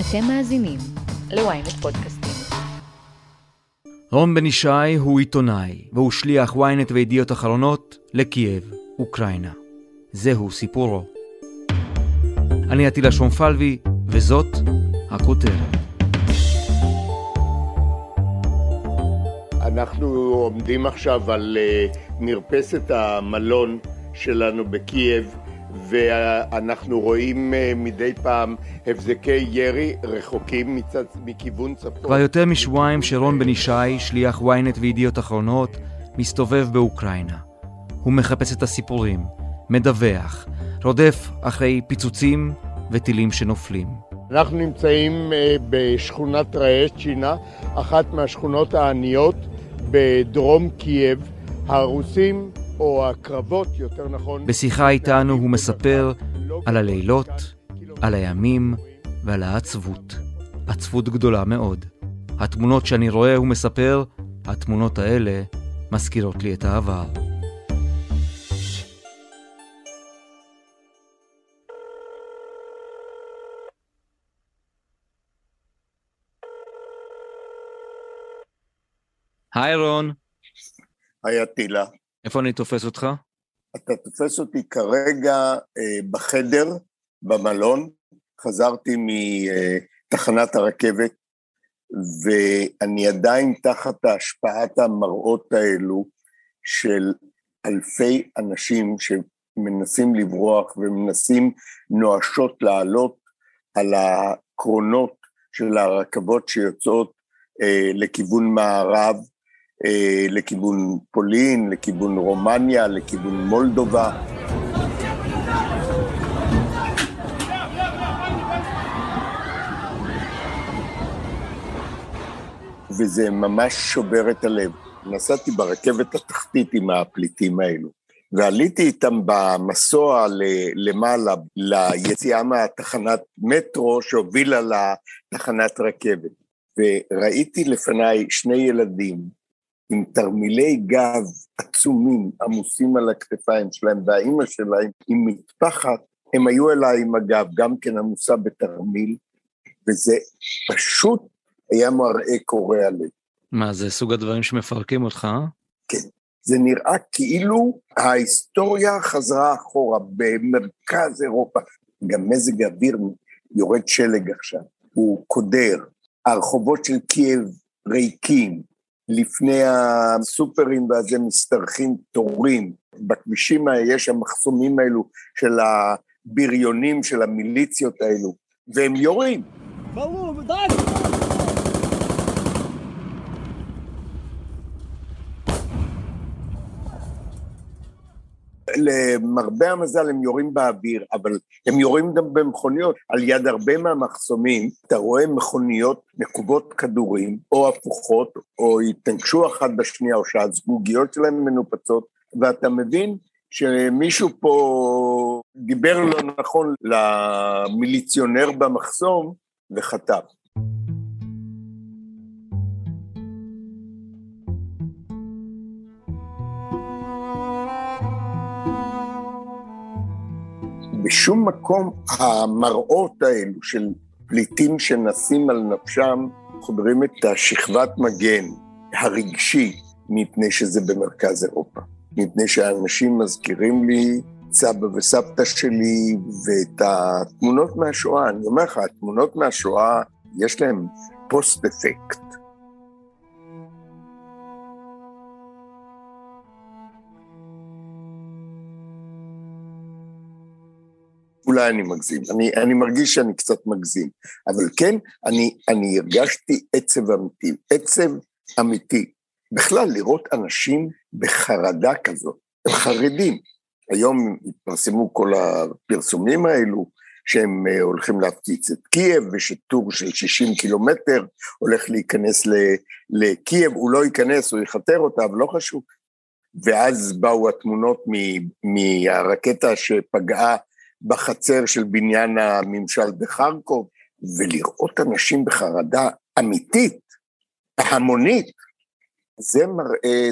אתם מאזינים ל-ynet פודקאסטים. רון בן ישי הוא עיתונאי, והוא שליח ynet וידיעות אחרונות לקייב, אוקראינה. זהו סיפורו. אני עטילה שומפלבי, וזאת הכותרת. אנחנו עומדים עכשיו על אה, מרפסת המלון שלנו בקייב, ואנחנו רואים אה, מדי פעם הבזקי ירי רחוקים מצד, מכיוון צפון. כבר יותר משבועיים שרון בן ישי, שליח ynet וידיעות אחרונות, מסתובב באוקראינה. הוא מחפש את הסיפורים, מדווח, רודף אחרי פיצוצים וטילים שנופלים. אנחנו נמצאים אה, בשכונת ראצ'ינה, אחת מהשכונות העניות בדרום קייב. הרוסים, או הקרבות, יותר נכון... בשיחה איתנו הוא מספר על הלילות, על הימים ועל העצבות. עצבות גדולה מאוד. התמונות שאני רואה, הוא מספר, התמונות האלה מזכירות לי את העבר. היי רון. היי אטילה. איפה אני תופס אותך? אתה תופס אותי כרגע אה, בחדר, במלון. חזרתי מתחנת הרכבת, ואני עדיין תחת השפעת המראות האלו של אלפי אנשים שמנסים לברוח ומנסים נואשות לעלות על הקרונות של הרכבות שיוצאות אה, לכיוון מערב, אה, לכיוון פולין, לכיוון רומניה, לכיוון מולדובה. וזה ממש שובר את הלב. נסעתי ברכבת התחתית עם הפליטים האלו, ועליתי איתם במסוע למעלה, ליציאה מהתחנת מטרו שהובילה לתחנת רכבת. וראיתי לפניי שני ילדים עם תרמילי גב עצומים עמוסים על הכתפיים שלהם, והאימא שלהם עם מטפחת, הם היו אליי עם הגב, גם כן עמוסה בתרמיל, וזה פשוט היה מראה קורע לב. מה, זה סוג הדברים שמפרקים אותך, אה? כן. זה נראה כאילו ההיסטוריה חזרה אחורה במרכז אירופה. גם מזג האוויר יורד שלג עכשיו, הוא קודר. הרחובות של קייב ריקים, לפני הסופרים והזה משתרכים תורים. בכבישים האלה יש המחסומים האלו של הבריונים של המיליציות האלו, והם יורים. ברור, די! למרבה המזל הם יורים באוויר, אבל הם יורים גם במכוניות. על יד הרבה מהמחסומים אתה רואה מכוניות מקובות כדורים, או הפוכות, או התנגשו אחת בשנייה, או שהזגוגיות שלהם מנופצות, ואתה מבין שמישהו פה דיבר לא נכון למיליציונר במחסום וחטף. בשום מקום המראות האלו של פליטים שנסים על נפשם חודרים את השכבת מגן הרגשי, מפני שזה במרכז אירופה. מפני שהאנשים מזכירים לי סבא וסבתא שלי ואת התמונות מהשואה. אני אומר לך, התמונות מהשואה, יש להן פוסט אולי אני מגזים, אני, אני מרגיש שאני קצת מגזים, אבל כן, אני, אני הרגשתי עצב אמיתי, עצב אמיתי. בכלל, לראות אנשים בחרדה כזאת, הם חרדים. היום התפרסמו כל הפרסומים האלו, שהם אה, הולכים להפציץ את קייב, ושטור של 60 קילומטר הולך להיכנס לקייב, הוא לא ייכנס, הוא יכתר אותה, אבל לא חשוב. ואז באו התמונות מהרקטה שפגעה בחצר של בניין הממשל בחרקוב, ולראות אנשים בחרדה אמיתית, המונית, זה מראה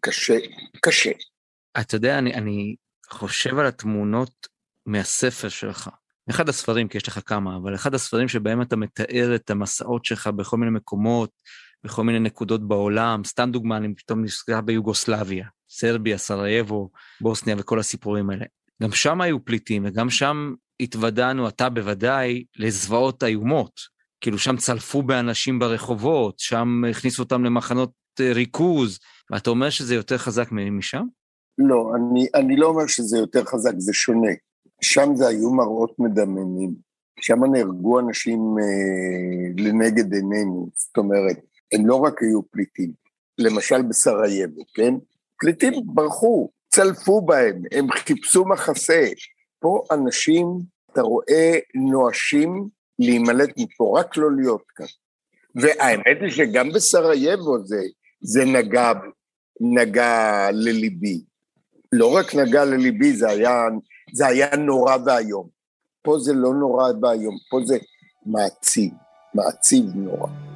קשה, קשה. אתה יודע, אני, אני חושב על התמונות מהספר שלך, אחד הספרים, כי יש לך כמה, אבל אחד הספרים שבהם אתה מתאר את המסעות שלך בכל מיני מקומות, בכל מיני נקודות בעולם, סתם דוגמה, אני פתאום נזכר ביוגוסלביה, סרביה, סרייבו, בוסניה וכל הסיפורים האלה. גם שם היו פליטים, וגם שם התוודענו, אתה בוודאי, לזוועות איומות. כאילו שם צלפו באנשים ברחובות, שם הכניסו אותם למחנות אה, ריכוז, ואתה אומר שזה יותר חזק משם? לא, אני, אני לא אומר שזה יותר חזק, זה שונה. שם זה היו מראות מדממים. שם נהרגו אנשים אה, לנגד עינינו, זאת אומרת, הם לא רק היו פליטים, למשל בסרייבו, כן? פליטים ברחו, צלפו בהם, הם חיפשו מחסה. פה אנשים, אתה רואה, נואשים להימלט מפה, רק לא להיות כאן. והאמת היא שגם בסרייבו זה, זה נגע, נגע לליבי. לא רק נגע לליבי, זה היה, זה היה נורא ואיום. פה זה לא נורא ואיום, פה זה מעציב, מעציב נורא.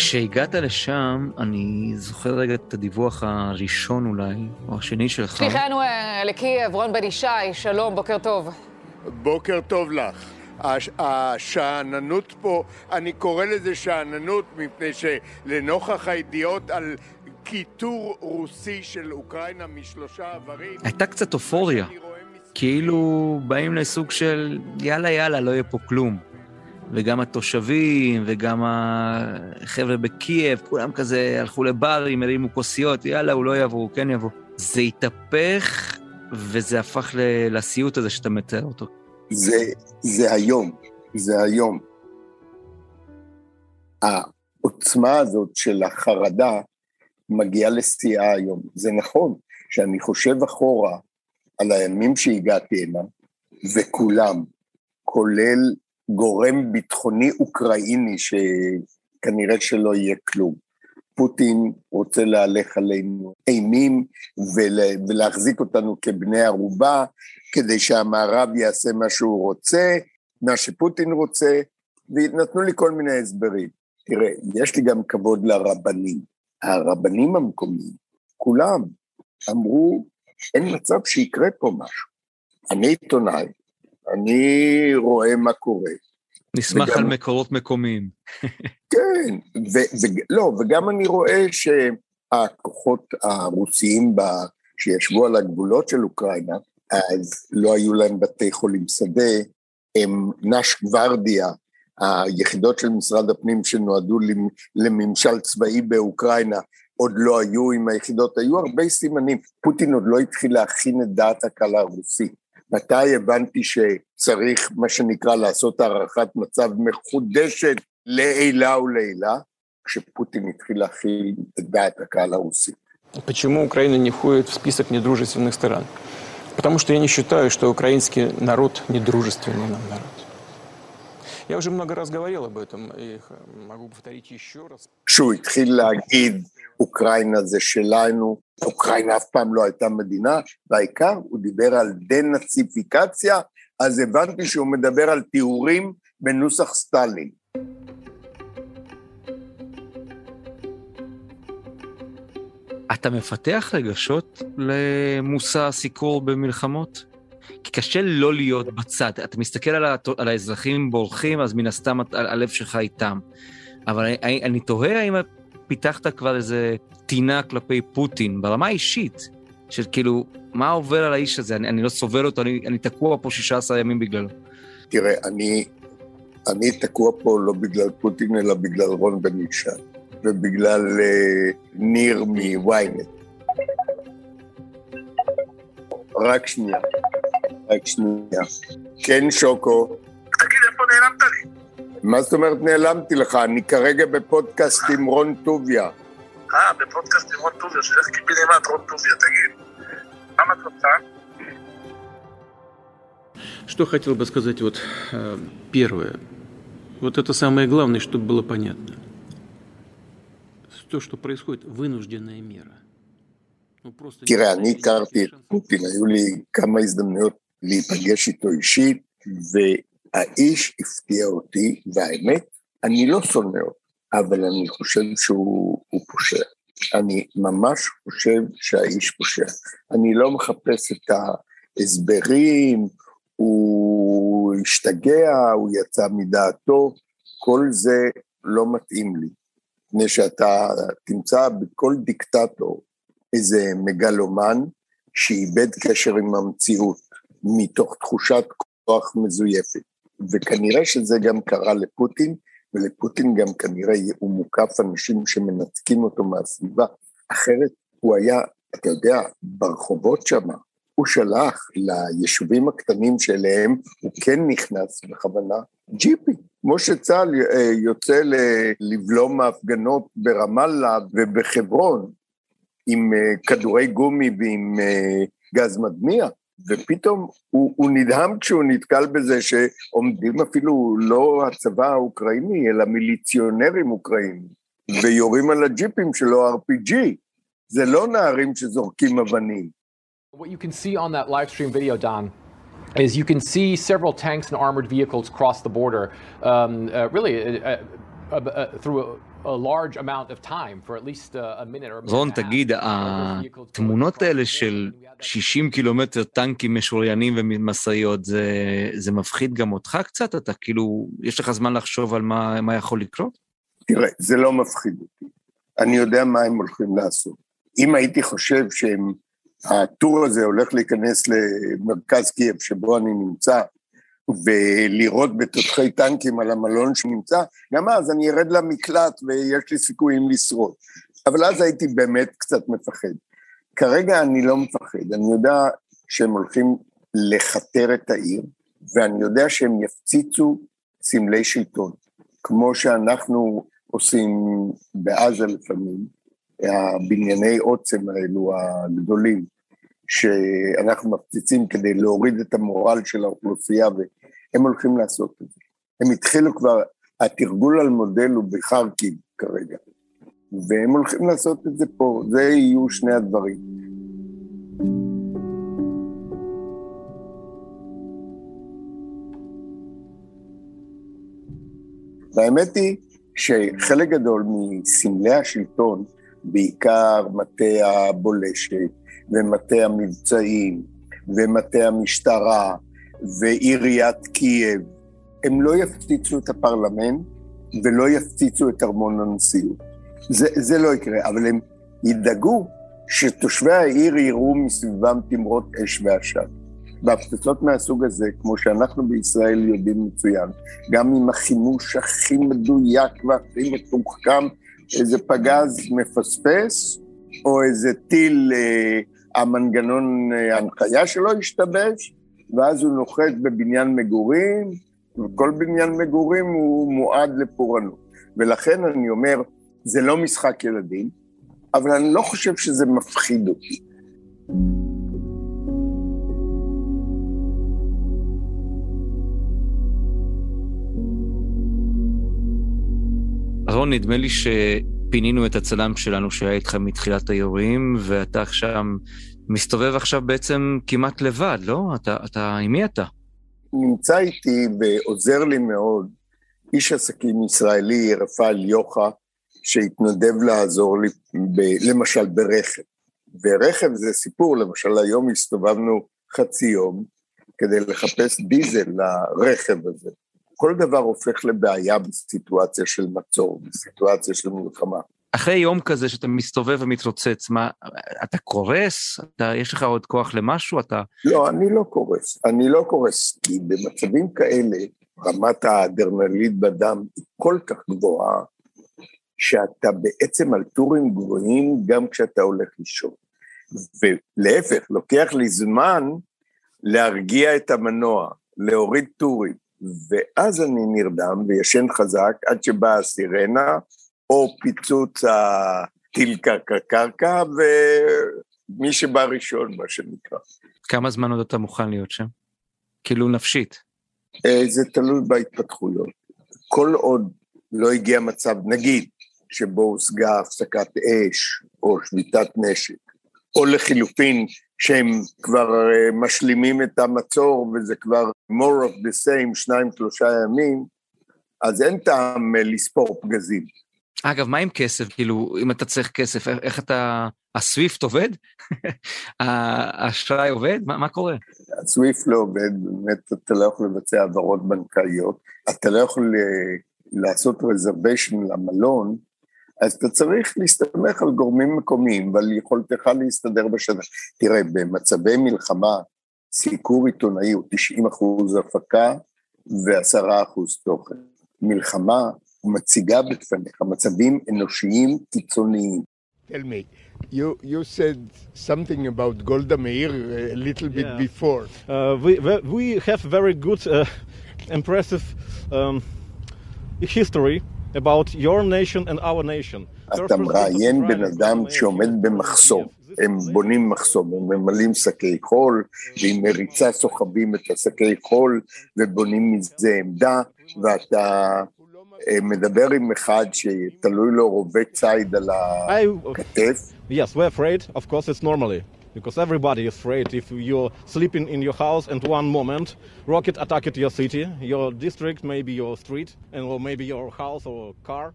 כשהגעת לשם, אני זוכר רגע את הדיווח הראשון אולי, או השני שלך. שליחנו אה, לקייב, רון בן ישי, שלום, בוקר טוב. בוקר טוב לך. השאננות פה, אני קורא לזה שאננות מפני שלנוכח הידיעות על קיטור רוסי של אוקראינה משלושה עברים... הייתה קצת אופוריה, כאילו באים לסוג של יאללה יאללה, לא יהיה פה כלום. וגם התושבים, וגם החבר'ה בקייב, כולם כזה הלכו לברים, הרימו כוסיות, יאללה, הוא לא יבוא, הוא כן יבוא. זה התהפך, וזה הפך לסיוט הזה שאתה מתאר אותו. זה, זה היום, זה היום. העוצמה הזאת של החרדה מגיעה לשיאה היום. זה נכון שאני חושב אחורה על הימים שהגעתי הנה, וכולם, כולל גורם ביטחוני אוקראיני שכנראה שלא יהיה כלום. פוטין רוצה להלך עלינו אימים ולהחזיק אותנו כבני ערובה כדי שהמערב יעשה מה שהוא רוצה, מה שפוטין רוצה, ונתנו לי כל מיני הסברים. תראה, יש לי גם כבוד לרבנים. הרבנים המקומיים, כולם אמרו, אין מצב שיקרה פה משהו. אני עיתונאי, אני רואה מה קורה. נסמך וגם... על מקורות מקומיים. כן, ולא, וגם אני רואה שהכוחות הרוסיים ב... שישבו על הגבולות של אוקראינה, אז לא היו להם בתי חולים שדה, הם נש גוורדיה, היחידות של משרד הפנים שנועדו לממשל צבאי באוקראינה, עוד לא היו עם היחידות, היו הרבה סימנים. פוטין עוד לא התחיל להכין את דעת הקהל הרוסית. מתי הבנתי שצריך, מה שנקרא, לעשות הערכת מצב מחודשת לעילה ולעילה? כשפוטין התחיל להכיל את דעת הקהל הרוסית. Почему Украина не входит в список недружественных стран? Потому что я не считаю, что украинский народ недружественный нам народ. כשהוא התחיל להגיד, אוקראינה זה שלנו, אוקראינה אף פעם לא הייתה מדינה, והעיקר הוא דיבר על דה-נאציפיקציה, אז הבנתי שהוא מדבר על תיאורים בנוסח סטלין. אתה מפתח רגשות למושא הסיקור במלחמות? כי קשה לא להיות בצד. אתה מסתכל על. על האזרחים בורחים, אז מן הסתם הלב שלך איתם. אבל אני, אני תוהה האם פיתחת כבר איזה טינה כלפי פוטין, ברמה האישית, של כאילו, מה עובר על האיש הזה? אני, אני לא סובל אותו, אני, אני תקוע פה 16 ימים בגללו. תראה, אני, אני תקוע פה לא בגלל פוטין, אלא בגלל רון בן ישי, ובגלל uh, ניר מוויינט. רק שנייה, רק שנייה. כן, שוקו. תגיד, איפה נעלמת לי? מה זאת אומרת נעלמתי לך? אני כרגע בפודקאסט עם רון טוביה. אה, בפודקאסט עם רון טוביה, שילך קיבינימט רון טוביה, תגיד. למה את רוצה? Что хотел бы сказать вот э, первое. Вот это самое главное, чтобы было понятно. То, что происходит, вынужденная мера. תראה, אני הכרתי את פוטין, היו לי כמה הזדמנויות להיפגש איתו אישית, והאיש הפתיע אותי, והאמת, אני לא שונא אותו, אבל אני חושב שהוא פושע. אני ממש חושב שהאיש פושע. אני לא מחפש את ההסברים, הוא השתגע, הוא יצא מדעתו, כל זה לא מתאים לי. מפני שאתה תמצא בכל דיקטטור איזה מגלומן שאיבד קשר עם המציאות מתוך תחושת כוח מזויפת. וכנראה שזה גם קרה לפוטין, ולפוטין גם כנראה הוא מוקף אנשים שמנתקים אותו מהסביבה, אחרת הוא היה, אתה יודע, ברחובות שם, הוא שלח ליישובים הקטנים שאליהם הוא כן נכנס בכוונה ג'יפים. כמו שצה"ל אה, יוצא לבלום ההפגנות ברמאללה ובחברון עם אה, כדורי גומי ועם אה, גז מדמיע, ופתאום הוא, הוא נדהם כשהוא נתקל בזה שעומדים אפילו לא הצבא האוקראיני, אלא מיליציונרים אוקראינים, ויורים על הג'יפים שלו RPG. זה לא נערים שזורקים אבנים. What you can see on that live stream video, Don, is you can see several tanks and armored vehicles cross the border, um, uh, really uh, uh, uh through a, a large amount of time, for at least a minute or a minute. רון, תגיד, התמונות האלה של 60 קילומטר טנקים משוריינים ומשאיות, זה, זה מפחיד גם אותך קצת? אתה כאילו, יש לך זמן לחשוב על מה, מה יכול לקרות? תראה, זה לא מפחיד אותי. אני יודע מה הם הולכים לעשות. אם הייתי חושב שהם הטור הזה הולך להיכנס למרכז קייב שבו אני נמצא ולירות בתותחי טנקים על המלון שנמצא, גם אז אני ארד למקלט ויש לי סיכויים לשרוד. אבל אז הייתי באמת קצת מפחד. כרגע אני לא מפחד, אני יודע שהם הולכים לכתר את העיר, ואני יודע שהם יפציצו סמלי שלטון, כמו שאנחנו עושים בעזה לפעמים, הבנייני עוצם האלו הגדולים, שאנחנו מפציצים כדי להוריד את המורל של האוכלוסייה, והם הולכים לעשות את זה. הם התחילו כבר, התרגול על מודל הוא בחרקים כרגע, והם הולכים לעשות את זה פה, זה יהיו שני הדברים. והאמת היא שחלק גדול מסמלי השלטון בעיקר מטה הבולשת ומטה המבצעים ומטה המשטרה ועיריית קייב, הם לא יפציצו את הפרלמנט ולא יפציצו את ארמון הנשיאות. זה, זה לא יקרה, אבל הם ידאגו שתושבי העיר יראו מסביבם תמרות אש ועשן. בהפצצות מהסוג הזה, כמו שאנחנו בישראל יודעים מצוין, גם עם החימוש הכי מדויק והכי מתוחכם איזה פגז מפספס, או איזה טיל, אה, המנגנון אה, ההנחיה שלו השתבש, ואז הוא נוחת בבניין מגורים, וכל בניין מגורים הוא מועד לפורענות. ולכן אני אומר, זה לא משחק ילדים, אבל אני לא חושב שזה מפחיד אותי. אהרון, נדמה לי שפינינו את הצלם שלנו שהיה איתך מתחילת האירועים, ואתה עכשיו מסתובב עכשיו בעצם כמעט לבד, לא? אתה, אתה, עם מי אתה? נמצא איתי ועוזר לי מאוד איש עסקים ישראלי, רפאל יוחה, שהתנדב לעזור לי, ב, למשל ברכב. ורכב זה סיפור, למשל היום הסתובבנו חצי יום כדי לחפש דיזל לרכב הזה. כל דבר הופך לבעיה בסיטואציה של מצור, בסיטואציה של מלחמה. אחרי יום כזה שאתה מסתובב ומתרוצץ, מה, אתה קורס? אתה, יש לך עוד כוח למשהו? אתה... לא, אני לא קורס. אני לא קורס, כי במצבים כאלה, רמת האדרנלית בדם היא כל כך גבוהה, שאתה בעצם על טורים גבוהים גם כשאתה הולך לישון. ולהפך, לוקח לי זמן להרגיע את המנוע, להוריד טורים. ואז אני נרדם וישן חזק עד שבאה הסירנה, או פיצוץ הטיל קרקע-קרקע, ומי שבא ראשון, מה שנקרא. כמה זמן עוד אתה מוכן להיות שם? כאילו נפשית. אה, זה תלוי בהתפתחויות. כל עוד לא הגיע מצב, נגיד, שבו הושגה הפסקת אש, או שביתת נשק, או לחילופין, שהם כבר אה, משלימים את המצור וזה כבר more of the same, שניים שלושה ימים, אז אין טעם אה, לספור פגזים. אגב, מה עם כסף? כאילו, אם אתה צריך כסף, איך, איך אתה... הסוויפט עובד? האשראי עובד? מה, מה קורה? הסוויפט לא עובד, באמת אתה לא יכול לבצע העברות בנקאיות, אתה לא יכול אה, לעשות רזרביישן למלון, אז אתה צריך להסתמך על גורמים מקומיים ועל יכולתך להסתדר בשטח. תראה, במצבי מלחמה, סיקור עיתונאי הוא 90 אחוז הפקה ו-10 אחוז תוכן. מלחמה מציגה בפניך מצבים אנושיים קיצוניים. Tell me, you, you said something about Golda Meir a little bit Yeah. before. Uh, we, we- we have very good, uh, impressive um, history about your nation and our nation. אתה מראיין בן אדם שעומד במחסום, הם בונים מחסום, הם ממלאים שקי חול, ועם מריצה סוחבים את השקי חול ובונים מזה עמדה, ואתה אה, מדבר עם אחד שתלוי לו רובה ציד על I, הכתף, yes, we're afraid. Of course, it's normally. Because everybody is afraid if you're sleeping in your house and one moment rocket attacked your city, your district, maybe your street, and or maybe your house or car,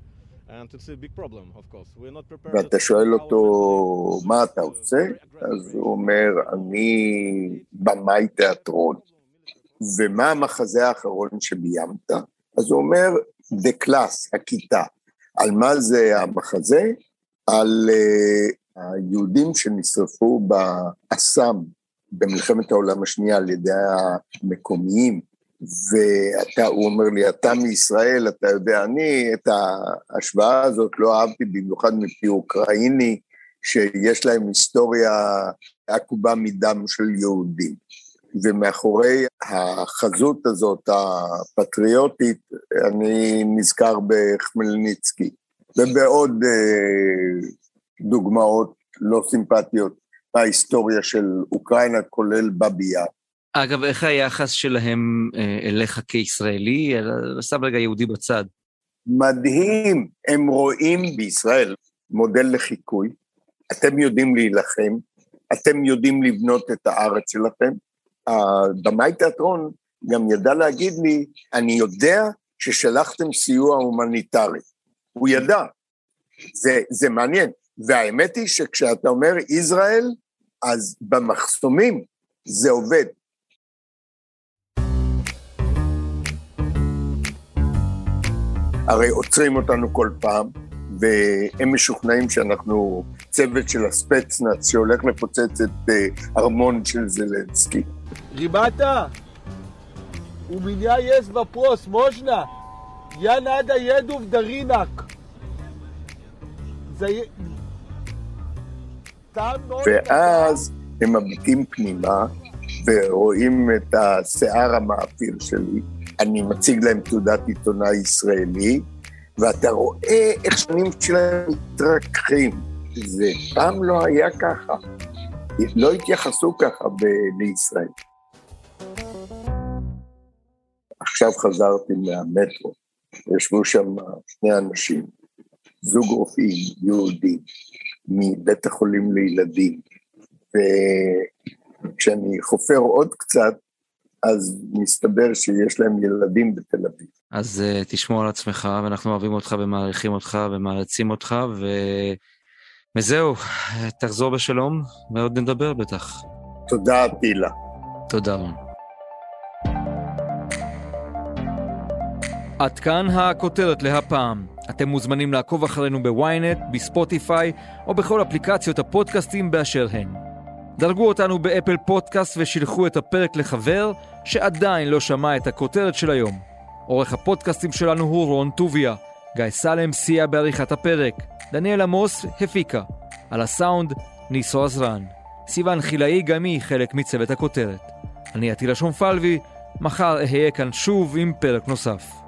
and it's a big problem. Of course, we're not prepared. ואתה שואל אותו, מה אתה עושה? אז הוא אומר, אני במאי תיאטרון. ומה המחזה האחרון שביימת? אז הוא אומר, The Class, הכיתה. על מה זה המחזה? על uh, היהודים שנשרפו באסם במלחמת העולם השנייה על ידי המקומיים. ואתה, הוא אומר לי, אתה מישראל, אתה יודע, אני את ההשוואה הזאת לא אהבתי במיוחד מפי אוקראיני, שיש להם היסטוריה עקובה מדם של יהודים. ומאחורי החזות הזאת, הפטריוטית, אני נזכר בחמלניצקי, ובעוד אה, דוגמאות לא סימפטיות בהיסטוריה של אוקראינה, כולל בבי יאר. אגב, איך היחס שלהם אה, אליך כישראלי? אלא- שם רגע יהודי בצד. מדהים, הם רואים בישראל מודל לחיקוי, אתם יודעים להילחם, אתם יודעים לבנות את הארץ שלכם. הבמאי תיאטרון גם ידע להגיד לי, אני יודע ששלחתם סיוע הומניטרי. הוא ידע, זה, זה מעניין. והאמת היא שכשאתה אומר ישראל, אז במחסומים זה עובד. הרי עוצרים אותנו כל פעם, והם משוכנעים שאנחנו צוות של הספצנאץ שהולך לפוצץ את אה, ארמון של זלנסקי. Ребята, у меня есть вопрос, можно? Я надо еду в Даринок. Зае- Там ночью- ואז הם מביטים פנימה ורואים את השיער המאפיר שלי. אני מציג להם תעודת עיתונאי ישראלי, ואתה רואה איך שנים שלהם מתרככים. זה פעם לא היה ככה. לא התייחסו ככה ב- לישראל. עכשיו חזרתי מהמטרו, ישבו שם שני אנשים, זוג רופאים יהודים מבית החולים לילדים, וכשאני חופר עוד קצת, אז מסתבר שיש להם ילדים בתל אביב. אז uh, תשמור על עצמך, ואנחנו אוהבים אותך ומעריכים אותך ומעריצים אותך, ו... וזהו, תחזור בשלום, ועוד נדבר בטח. תודה, טילה. תודה רון. עד כאן הכותרת להפעם. אתם מוזמנים לעקוב אחרינו בוויינט, בספוטיפיי או בכל אפליקציות הפודקאסטים באשר הן. דרגו אותנו באפל פודקאסט ושילחו את הפרק לחבר שעדיין לא שמע את הכותרת של היום. עורך הפודקאסטים שלנו הוא רון טוביה. גיא סלם סייע בעריכת הפרק. דניאל עמוס הפיקה. על הסאונד ניסו עזרן. סיון חילאי גם היא חלק מצוות הכותרת. אני עטילה שומפלבי, מחר אהיה כאן שוב עם פרק נוסף.